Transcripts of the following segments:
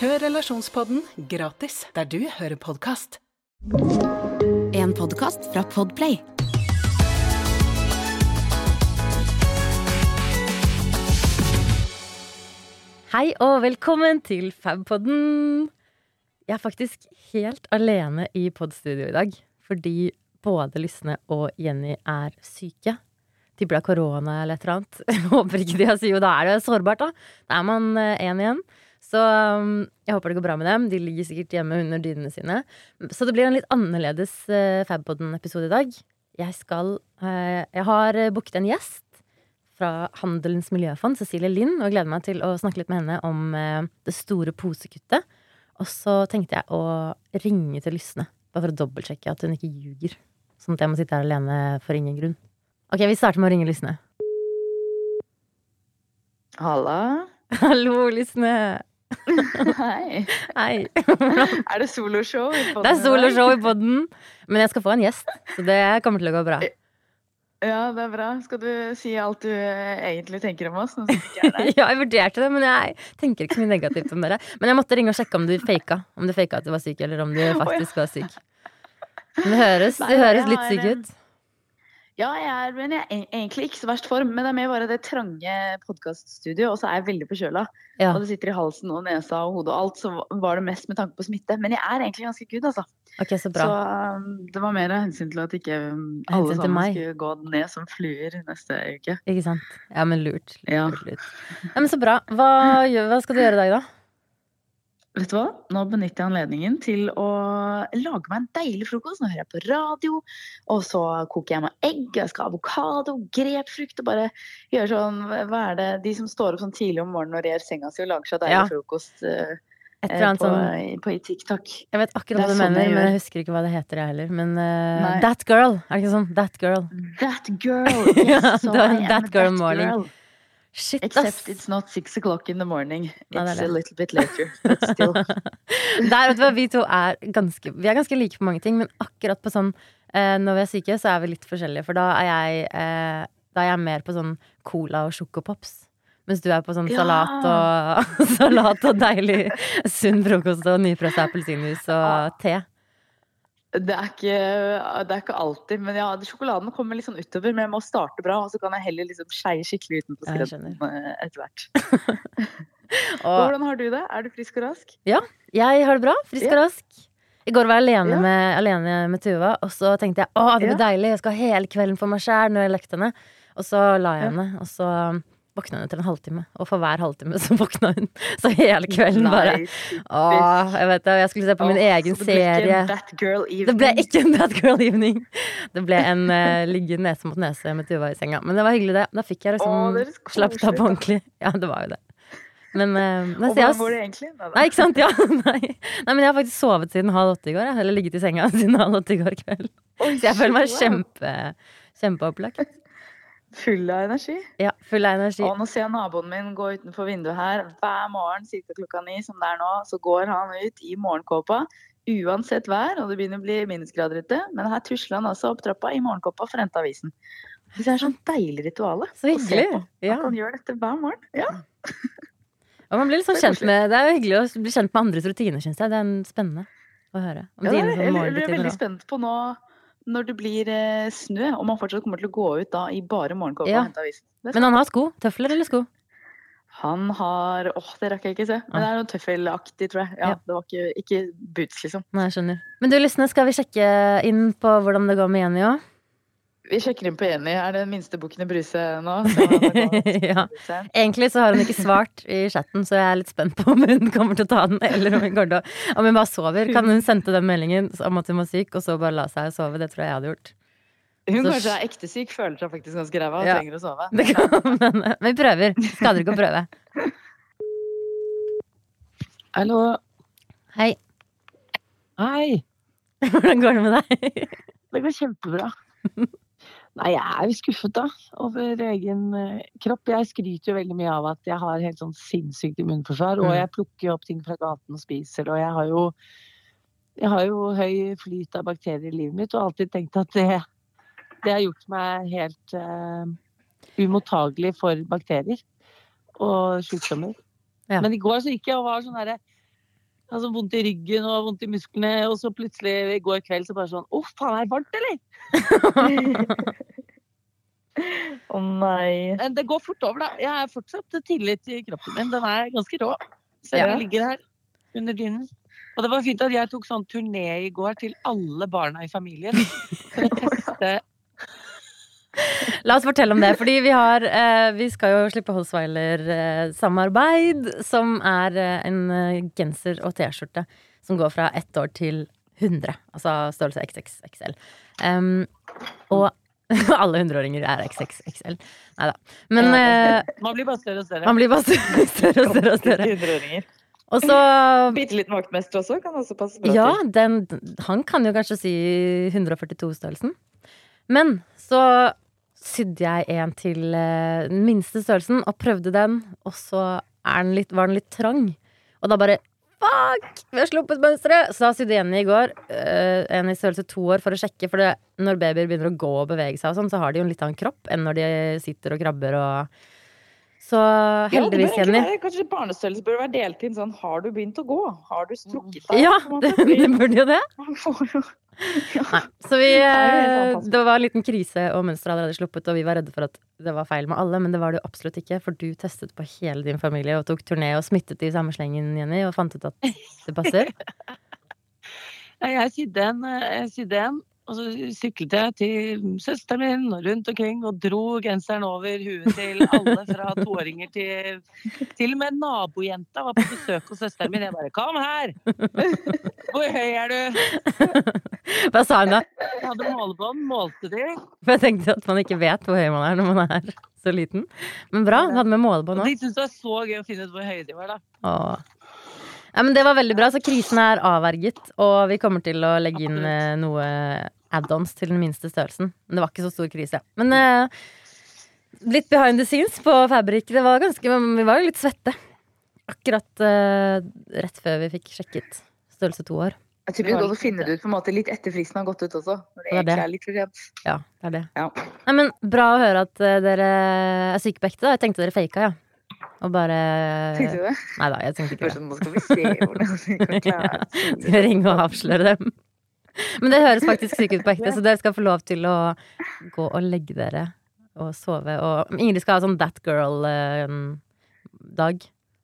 Hør Relasjonspodden gratis der du hører podkast. En podkast fra Podplay. Hei og velkommen til Fabpodden. Jeg er faktisk helt alene i podstudio i dag. Fordi både Lysne og Jenny er syke. De ble korona eller et eller annet. Jeg håper ikke de har syke, og da er det sårbart, da. Da er man én igjen. Så um, jeg håper det går bra med dem. De ligger sikkert hjemme under dynene sine. Så det blir en litt annerledes uh, Fabpodden-episode i dag. Jeg skal uh, Jeg har booket en gjest fra Handelens miljøfond, Cecilie Lind, og jeg gleder meg til å snakke litt med henne om uh, det store posekuttet. Og så tenkte jeg å ringe til Lysne, bare for å dobbeltsjekke at hun ikke ljuger. Sånn at jeg må sitte her alene for ingen grunn. Ok, vi starter med å ringe Lysne. Halla. Hallo, Lysne. Hei. Hei. Er det soloshow i podden? Det er soloshow i podden, men jeg skal få en gjest, så det kommer til å gå bra. Ja, det er bra. Skal du si alt du eh, egentlig tenker om oss? Ja, jeg vurderte det, men jeg tenker ikke så mye negativt om dere. Men jeg måtte ringe og sjekke om du faka. Om du faka at du var syk, eller om du faktisk var syk. Men det høres, det høres litt syk ut. Ja, jeg er, men jeg er egentlig ikke så verst form. Men det er mer bare det trange podkaststudioet, og så er jeg veldig forkjøla. Ja. Og det sitter i halsen og nesa og hodet og alt, så var det mest med tanke på smitte. Men jeg er egentlig ganske good, altså. Ok, så bra. Så um, det var mer av hensyn til at ikke alle sammen skulle gå ned som fluer neste uke. Ikke sant. Ja, men lurt. lurt, Ja. lurt. Ja, men så bra. Hva, hva skal du gjøre i dag, da? Vet du hva? Nå benytter jeg anledningen til å lage meg en deilig frokost. Nå hører jeg på radio, og så koker jeg meg egg, jeg skal ha avokado, grepfrukt og bare gjøre sånn Hva er det De som står opp sånn tidlig om morgenen og rer senga si og lager seg deilig Ja. frokost eh, på, sånn på TikTok. Jeg vet akkurat hva du sånn mener, men jeg husker ikke hva det heter, jeg heller. Men uh, That Girl, er det ikke sånn? That Girl. That girl! Ja, Yes, so det var en that girl morning. girl. Shit, Except it's not six o'clock in the morning. It's a little bit later, but still. Der, du vi to er ganske Vi er ganske like på mange ting, men akkurat på sånn eh, Når vi er syke, så er vi litt forskjellige, for da er jeg eh, Da er jeg mer på sånn cola og sjokopops. Mens du er på sånn Ja. salat og Salat og deilig sunn frokost og nypressa appelsinjuice og te. Det er, ikke, det er ikke alltid, men ja, sjokoladen kommer litt sånn utover. Men jeg må starte bra, og så kan jeg heller liksom skeie skikkelig utenpå Ja, skjønner. eh, etter hvert. Og Hvordan har du det? Er du frisk og rask? Ja, jeg har det bra. Frisk og rask. I går var jeg alene, Ja. med, alene med Tuva, og så tenkte jeg å, det blir Ja. deilig. Jeg skal ha hele kvelden for meg sjæl når jeg lekte henne. Og så la jeg Ja. henne, og så våkna hun etter en halvtime. Og for hver halvtime så våkna hun. Så hele kvelden bare Åh, jeg vet det. Jeg skulle se på min Åh, egen det serie. Det ble ikke en Bad Girl Evening. Det ble en uh, ligge nese mot nese med Tuva i senga. Men det var hyggelig, det. Da fikk jeg liksom slappet av på ordentlig. Ja, det var jo det. Men, uh, men Og hvordan går det egentlig? Nei, Nei, ikke sant? Ja, nei. nei, men jeg har faktisk sovet siden halv åtte i går. Jeg. Eller ligget i senga siden halv åtte i går kveld. Oi, Så jeg føler meg kjempe, kjempeopplagt. Full av energi. Ja, full av energi. Og nå ser jeg naboen min gå utenfor vinduet her hver morgen ca. klokka ni, som det er nå. Så går han ut i morgenkåpa uansett vær, og det begynner å bli minusgrader ute. Men her tusler han altså opp trappa i morgenkåpa for å hente avisen. Det er sånn deilig ritual. Så å se hyggelig. på. Ja. At han gjør dette hver morgen. Ja. Og man blir er kjent med Det er jo hyggelig å bli kjent med andres rutiner, syns jeg. Det er spennende å høre. Om Ja, det dine sånne jeg, jeg er veldig spent på nå når det blir eh, snø, og man fortsatt kommer til å gå ut da i bare morgenkåpe Ja. og hente avisen. Men han har sko. Tøfler eller sko? Han har Åh, det rakk jeg ikke se. Men det er noe tøffelaktig, tror jeg. Ja, Ja. Det var ikke, ikke boots, liksom. Nei, jeg skjønner. Men du, Lysne, skal vi sjekke inn på hvordan det går med Jenny òg? Vi sjekker inn på Jenny. Er det den minste bukken i Bruse nå? Så Ja. Egentlig så har hun ikke svart i chatten, så jeg er litt spent på om hun kommer til å ta den, eller om hun, til om hun bare sover. Kan hun sendte den meldingen om at hun var syk, og så bare la seg sove? Det tror jeg jeg hadde gjort. Hun Så- kanskje er ekte syk, føler seg faktisk ganske ræva og Ja. trenger å sove. Det kan, men, men vi prøver. Skader ikke å prøve. Hallo. Hei. Hei! Hvordan går det med deg? Det går kjempebra. Nei, jeg er skuffet, da. Over egen eh, kropp. Jeg skryter jo veldig mye av at jeg har helt sånn sinnssykt immunforsvar. Og Mm. jeg plukker jo opp ting fra gaten og spiser, og jeg har jo jeg har jo høy flyt av bakterier i livet mitt, og alltid tenkt at det, det har gjort meg helt uh, umottagelig for bakterier og sykdommer. Ja. Men i går så gikk jeg og var sånn derre Altså vondt i ryggen og vondt i musklene, og så plutselig i går kveld så bare sånn Å, faen, er det varmt, eller? Å nei. Men det går fort over, da. Jeg har fortsatt tillit til kroppen min. Den er ganske rå. Ja. jeg ligger her under dynen. Og det var fint at jeg tok sånn turné i går til alle barna i familien. For å teste La oss fortelle om det, fordi vi har eh, Vi skal jo slippe Holsweiler-samarbeid, som er eh, en eh, genser og T-skjorte som går fra ett år til 100. Altså størrelse XXXL. Um, og alle hundreåringer er XXXL. Nei da. Men eh, Man blir bare større og større. man blir bare større og større og større. Og så Bitte liten vaktmester også kan også passe bra Ja, til. den, han kan jo kanskje si 142-størrelsen. Men så sydde jeg en til eh, den minste størrelsen og prøvde den, og så den litt, var den litt trang. Og da bare Fuck! Vi har sluppet mønsteret! Så da sydde en i går, eh, en i størrelse to år, for å sjekke. For det, når babyer begynner å gå og bevege seg, og sånn, så har de jo en litt annen kropp enn når de sitter og krabber og Så Ja, heldigvis, egentlig Jenny. være- Kanskje barnestørrelse bør være delt inn sånn Har du begynt å gå? Har du strukket deg? Ja, det, det burde jo det. Nei. Så vi, Det eh, det var en liten krise, og mønsteret allerede sluppet, og vi var redde for at det var feil med alle, men det var det jo absolutt ikke, for du testet på hele din familie og tok turné og smittet i samme slengen, Jenny, og fant ut at det passer. Jeg sydde en, eh, jeg sydde en, og så syklet jeg til søsteren min og rundt omkring og dro genseren over huet til alle fra toåringer til Til og med nabojenta var på besøk hos søsteren min. Jeg bare 'Kom her! Hvor høy er du?' Hva sa hun da? Jeg hadde målebånd, målte de. For jeg tenkte at man ikke vet hvor høy man er når man er så liten. Men bra, du hadde med målebånd òg. de syntes det var så gøy å finne ut hvor høye de var, da. Ja, men det var veldig bra, så krisen er avverget, og vi kommer til å legge inn eh, noe add-ons til den minste størrelsen. Men det var ikke så stor krise. Men eh, litt behind the scenes på Fabrik. Det var ganske, vi var jo litt svette. Akkurat eh, rett før vi fikk sjekket størrelse to år. Jeg tror det er an å finne det ut på en måte litt etter fristen har gått ut også. Når det Det er det. er litt for sent. Ja, det er det. Ja. Nei, men Bra å høre at eh, dere er syke på ekte. da. Jeg tenkte dere faka, ja. Og bare Tenkte du det? Nei da, jeg tenkte ikke det. nå skal vi se hvordan vi kan klare Skal vi ringe og avsløre dem? Men det høres faktisk sykt ut på ekte, så dere skal få lov til å gå og legge dere og sove. Og Ingrid skal ha sånn That Girl-dag.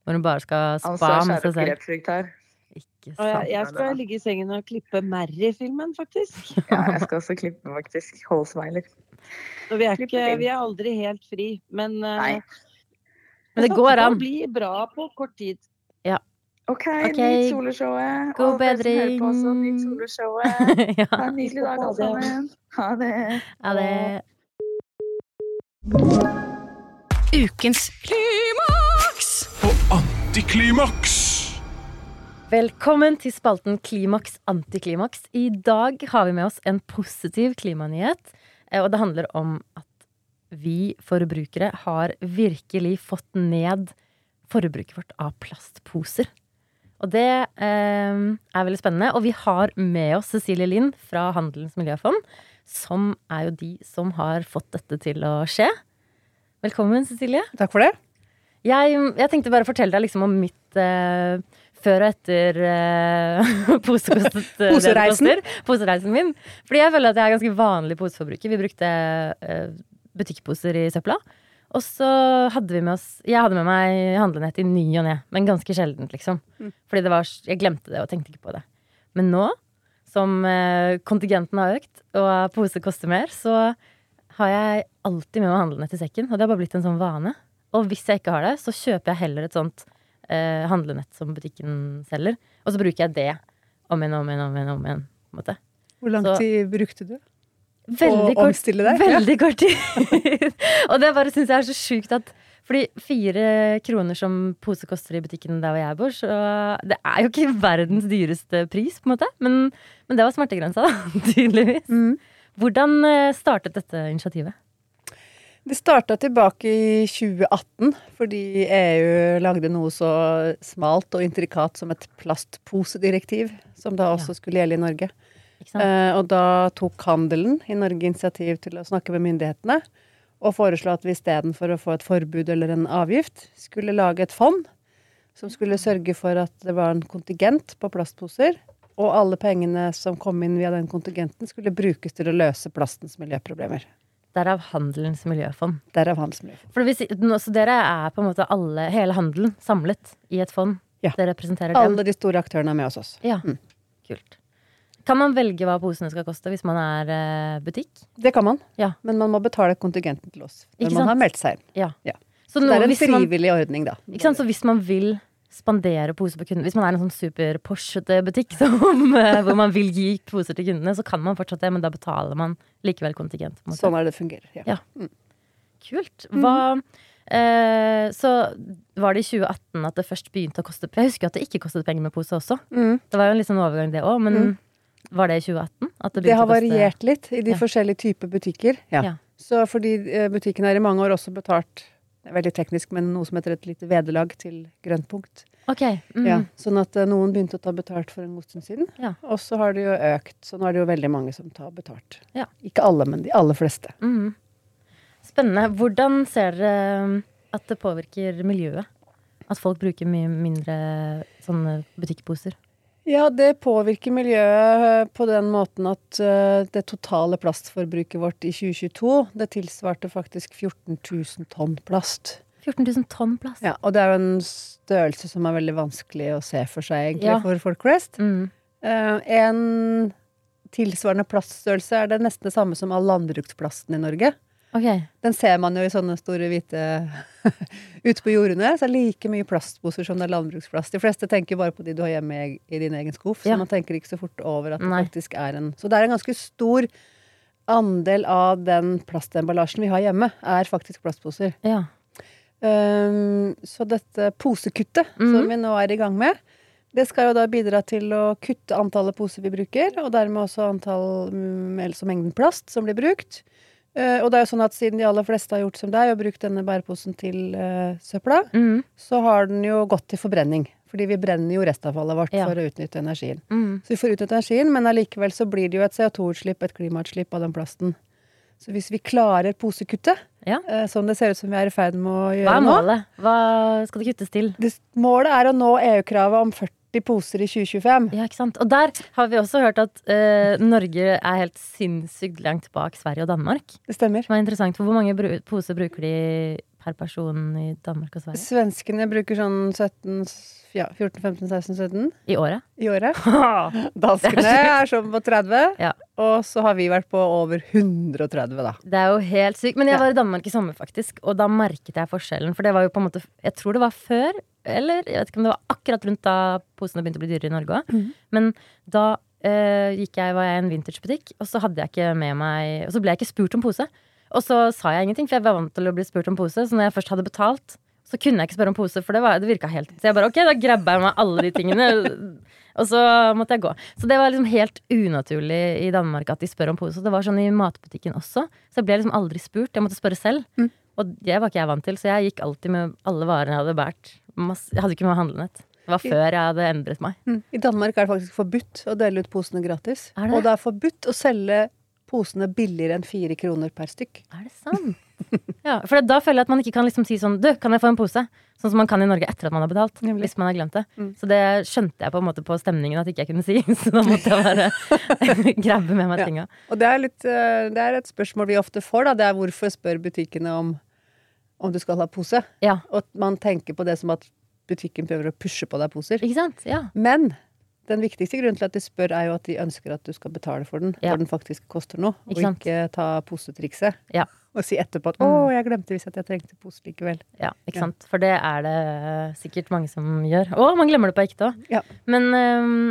Hvor hun bare skal spa med seg selv. Ikke Og jeg, jeg skal ligge i sengen og klippe Mary-filmen, faktisk. Ja, jeg skal også klippe faktisk. Hold smiler. Og vi er, ikke, vi er aldri helt fri, men eh, Nei. Men det går an. Det bli bra på kort tid. OK, okay. nyt soleshowet. God Og dere som hører på også, bedring. Nyt soleshowet. ja, Ha en nydelig dag, alle sammen. Ha det. Ha det Ukens og antiklimaks. Velkommen til spalten Klimaks antiklimaks. I dag har vi med oss en positiv klimanyhet. eh, Og det handler om at vi forbrukere har virkelig fått ned forbruket vårt av plastposer. Og det eh, er veldig spennende. Og vi har med oss Cecilie Lind fra Handelens miljøfond, som er jo de som har fått dette til å skje. Velkommen, Cecilie. Takk for det. Jeg, jeg tenkte bare å fortelle deg liksom om mitt eh, før og etter eh, posekostet eh, Posereisen? Posereisen min. Fordi jeg føler at jeg er ganske vanlig poseforbruker. Vi brukte eh, butikkposer i søpla. Og så hadde vi med oss Jeg hadde med meg handlenett i ny og ne, men ganske sjeldent, liksom. Fordi det var, jeg glemte det og tenkte ikke på det. Men nå, som eh, kontingenten har økt, og pose koster mer, så har jeg alltid med meg handlenett i sekken. Og det har bare blitt en sånn vane. Og hvis jeg ikke har det, så kjøper jeg heller et sånt eh, handlenett som butikken selger. Og så bruker jeg det om igjen, om igjen, om igjen. Om igjen. Hvor lang tid brukte du? Veldig Å kort, omstille deg? veldig kort tid. og det bare syns jeg er så sjukt at Fordi fire kroner som pose koster i butikken der hvor jeg bor, så det er jo ikke verdens dyreste pris, på en måte. Men, men det var smertegrensa, da, tydeligvis. Hvordan eh, startet dette initiativet? Det starta tilbake i 2018, fordi EU lagde noe så smalt og intrikat som et plastposedirektiv, som da også skulle gjelde i Norge. Eh, og da tok handelen i Norge initiativ til å snakke med myndighetene og foreslo at vi istedenfor å få et forbud eller en avgift, skulle lage et fond som skulle sørge for at det var en kontingent på plastposer, og alle pengene som kom inn via den kontingenten, skulle brukes til å løse plastens miljøproblemer. Derav Handelens miljøfond. Derav handelsmiljøfond. For det vil si, nå- så dere er på en måte alle, hele handelen samlet i et fond? Ja. Dere representerer dem? Alle de store aktørene er med hos oss. Ja, Mm. kult. Kan man velge hva posene skal koste hvis man er eh, butikk? Det kan man, Ja. men man må betale kontingenten til oss når man har meldt seg inn. Ja. Ja. Så, Så det er en frivillig man- ordning, da. Ikke sant? Så hvis man vil spandere poser på kunden, hvis man er en sånn super Porsche-ete butikk som, eh, hvor man vil gi poser til kundene, så kan man fortsatt det, men da betaler man likevel kontingent. Sånn er det fungerer. Ja. Ja. Kult. Hva eh, Så var det i 2018 at det først begynte å koste Jeg husker at det ikke kostet penger med pose også. Mm. Det var jo en sånn overgang, det òg, men var det i 2018? At det, Det har variert litt i de Ja. forskjellige typer butikker. Ja. Ja. Så fordi eh, butikken har i mange år også betalt det er veldig teknisk, men noe som heter et lite vederlag til grønnpunkt. Okay. Mm. Ja, sånn at eh, noen begynte å ta betalt for en god stund siden. Ja. Og så har det jo økt, så nå er det jo veldig mange som tar betalt. Ja. Ikke alle, men de aller fleste. Mm. Spennende. Hvordan ser dere at det påvirker miljøet? At folk bruker mye mindre sånne butikkposer? Ja, det påvirker miljøet eh, på den måten at eh, det totale plastforbruket vårt i 2022, det tilsvarte faktisk 14 000 tonn plast. 14 000 tonn plast. Ja, og det er jo en størrelse som er veldig vanskelig å se for seg, egentlig, Ja. for folk flest. Mm. Eh, en tilsvarende plaststørrelse er det nesten det samme som all landbruksplasten i Norge. Ok. Den ser man jo i sånne store hvite ute på jordene. Så er det like mye plastposer som det er landbruksplast. De fleste tenker bare på de du har hjemme i, i din egen skuff, Ja. så man tenker ikke så fort over at det Nei. faktisk er en Så det er en ganske stor andel av den plastemballasjen vi har hjemme, er faktisk plastposer. Ja. Um, så dette posekuttet Mhm. som vi nå er i gang med, det skal jo da bidra til å kutte antallet poser vi bruker, og dermed også antall, mm, altså mengden plast som blir brukt. Eh, og det er jo sånn at siden de aller fleste har gjort som deg og brukt denne bæreposen til uh, søpla, Mm. så har den jo gått til forbrenning. Fordi vi brenner jo restavfallet vårt Ja. for å utnytte energien. Mm. Så vi får utnytte energien, men allikevel så blir det jo et CO2-utslipp, et klimautslipp av den plasten. Så hvis vi klarer posekuttet, Ja. uh, som det ser ut som vi er i ferd med å gjøre nå Hva er nå målet? Hva skal det kuttes til? det, Målet er å nå EU-kravet om 40 poser i 2025. Ja, ikke sant? Og der har vi også hørt at eh, Norge er helt sinnssykt langt bak Sverige og Danmark. Det stemmer. Det var interessant, for Hvor mange poser bruker de per person i Danmark og Sverige? Svenskene bruker sånn 17, ja, 14, 15, 16, 17 I året? i året. Danskene er sånn på 30, Ja. og så har vi vært på over 130, da. Det er jo helt sykt. Men jeg var i Danmark i sommer, faktisk, og da merket jeg forskjellen. For det var jo på en måte Jeg tror det var før, eller jeg vet ikke om det var akkurat rundt da posene begynte å bli dyrere i Norge òg. Mm. Men da eh, gikk jeg, var jeg i en vintagebutikk, og så hadde jeg ikke med meg Og så ble jeg ikke spurt om pose. Og så sa jeg ingenting, for jeg var vant til å bli spurt om pose. Så når jeg først hadde betalt, så kunne jeg ikke spørre om pose, for det, var, det virka helt Så jeg bare ok, da grabba jeg meg alle de tingene. Og så måtte jeg gå. Så det var liksom helt unaturlig i Danmark at de spør om pose. Det var sånn i matbutikken også. Så jeg ble liksom aldri spurt. Jeg måtte spørre selv. Mm. Og det var ikke jeg vant til, så jeg gikk alltid med alle varene jeg hadde båret. Jeg hadde ikke med handlenett. Det var før jeg hadde endret meg. Mm. I Danmark er det faktisk forbudt å dele ut posene gratis. Det? Og det er forbudt å selge posene billigere enn fire kroner per stykk. Er det sant? Ja, for da føler jeg at man ikke kan liksom si sånn Du, kan jeg få en pose? Sånn som man kan i Norge etter at man har betalt. Nemlig. Hvis man har glemt det. Mm. Så det skjønte jeg på en måte på stemningen at ikke jeg kunne si. Så da måtte jeg bare grabbe med meg Ja. tinga. Og det er, litt, eh, det er et spørsmål vi ofte får, da. Det er hvorfor spør butikkene om om du skal ha pose? Ja. Og man tenker på det som at butikken prøver å pushe på deg poser. Ikke sant? Ja. Men den viktigste grunnen til at de spør, er jo at de ønsker at du skal betale for den Ja. For den faktisk koster noe, Ikke og ikke ta posetrikset. Ja. Og si etterpå at Mm. 'å, jeg glemte visst at jeg trengte pose likevel'. Ja, ikke Ja. sant. For det er det sikkert mange som gjør. Å, man glemmer det på ekte òg. Ja. Men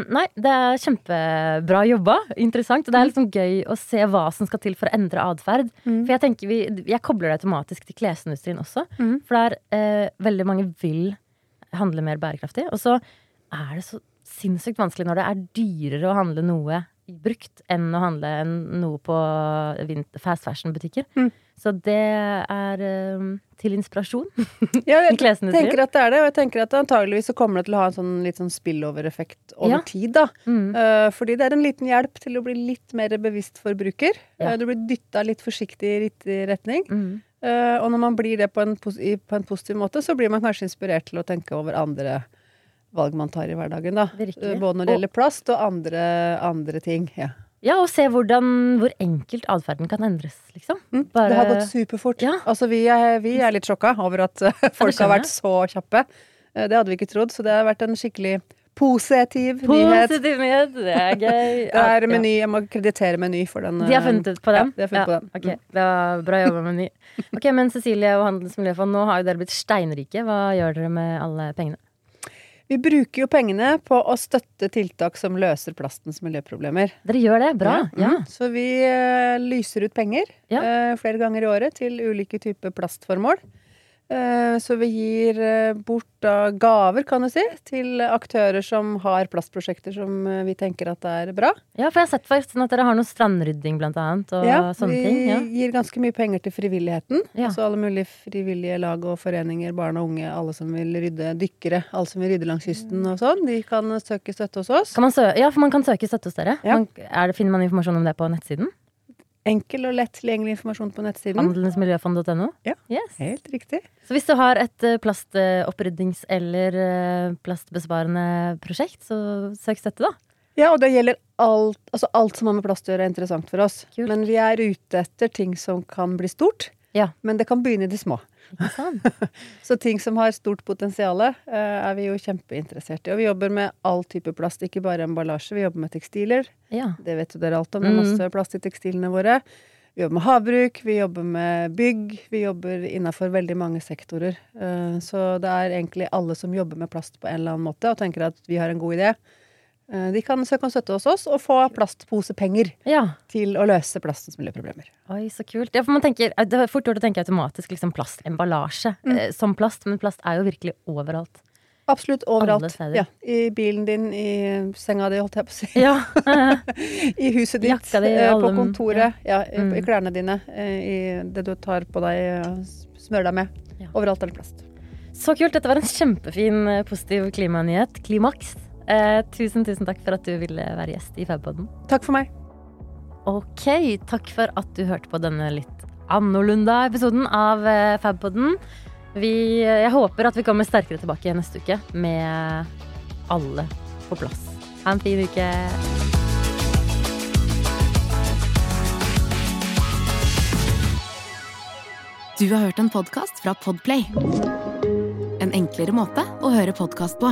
nei, det er kjempebra jobba. Interessant. Og det er liksom gøy å se hva som skal til for å endre atferd. Mm. For jeg tenker vi, jeg kobler det automatisk til klesindustrien også. Mm. For der er eh, veldig mange vil handle mer bærekraftig. Og så er det så sinnssykt vanskelig når det er dyrere å handle noe brukt enn å handle noe på fast fashion-butikker. Mm. Så det er um, til inspirasjon. Ja, jeg tenker at det er det, og jeg tenker at antageligvis så kommer det til å ha en sånn litt sånn spillover-effekt over Ja. tid, da. Mm. Uh, fordi det er en liten hjelp til å bli litt mer bevisst forbruker. Ja. Uh, du blir dytta litt forsiktig i riktig retning. Mm. Uh, og når man blir det på en, på en positiv måte, så blir man kanskje inspirert til å tenke over andre valg man tar i hverdagen, da. Virkelig. Både når det gjelder plast og andre, andre ting. Ja. Ja, og se hvordan, hvor enkelt atferden kan endres, liksom. Mm, Bare- Det har gått superfort. Ja. Altså, vi er, vi er litt sjokka over at folk har vært så kjappe. Eh, det hadde vi ikke trodd, så det har vært en skikkelig positiv. Positiv nyhet, det er gøy. Det er Ja. Meny, jeg må kreditere Meny for den. De har funnet ut på den? Ja, de har funnet på den. Okay. det var Bra jobba med ny. Ok, Men Cecilie og Handels miljøfond, nå har jo dere blitt steinrike. Hva gjør dere med alle pengene? Vi bruker jo pengene på å støtte tiltak som løser plastens miljøproblemer. Dere gjør det? Bra. Ja. mm. Så vi uh, lyser ut penger Ja. uh, flere ganger i året til ulike typer plastformål. Eh, så vi gir eh, bort gaver, kan du si, til aktører som har plastprosjekter som eh, vi tenker at er bra. ja, for jeg har sett forresten at dere har noe strandrydding, blant annet, og Ja, sånne vi ting. Ja. gir ganske mye penger til frivilligheten. Ja. Altså alle mulige frivillige lag og foreninger, barn og unge, alle som vil rydde, dykkere, alle som vil rydde langs kysten og sånn. De kan søke støtte hos oss. Kan man sø ja, for man kan søke støtte hos dere. Ja. Man, er det, finner man informasjon om det på nettsiden? Enkel og lett tilgjengelig informasjon på nettsiden. Handelsmiljøfond.no? Ja. Yes. Helt riktig. Så hvis du har et eh, plastoppryddings- eller eh, plastbesparende prosjekt, så søk støtte, da. Ja, og det gjelder alt, altså alt som har med plast å gjøre, er interessant for oss. Kult. Men vi er ute etter ting som kan bli stort. Ja. Men det kan begynne i det små. Ikke sant? Så ting som har stort potensial, eh, er vi jo kjempeinteressert i. Og vi jobber med all type plast, ikke bare emballasje. Vi jobber med tekstiler. Ja. Det vet jo dere alt om. Det er Mm. masse plast i tekstilene våre. Vi jobber med havbruk, vi jobber med bygg. Vi jobber innafor veldig mange sektorer. Eh, Så det er egentlig alle som jobber med plast på en eller annen måte og tenker at vi har en god idé. Eh, De kan søke om støtte hos oss og få plastposepenger ja. til å løse plastens miljøproblemer. Oi, så kult. Ja, for man tenker, det er fort gjort å tenke automatisk liksom plastemballasje Mm. eh, som plast, men plast er jo virkelig overalt. Absolutt overalt. Ja, I bilen din, i senga di, holdt jeg på å si. Ja. I huset ditt, di, eh, på kontoret, ja, i, Mm. i klærne dine, eh, i det du tar på deg, eh, smører deg med. Overalt er det plast. Så kult. Dette var en kjempefin, eh, positiv klimanyhet. Klimaks. Eh, tusen, tusen takk for at du ville være gjest i Fabpodden. Takk for meg. Ok, takk for at du hørte på denne litt annorlunda episoden av eh, Fabpodden. Vi, jeg håper at vi kommer sterkere tilbake neste uke med alle på plass. Ha en fin uke. Du har hørt en podkast fra Podplay. En enklere måte å høre podkast på.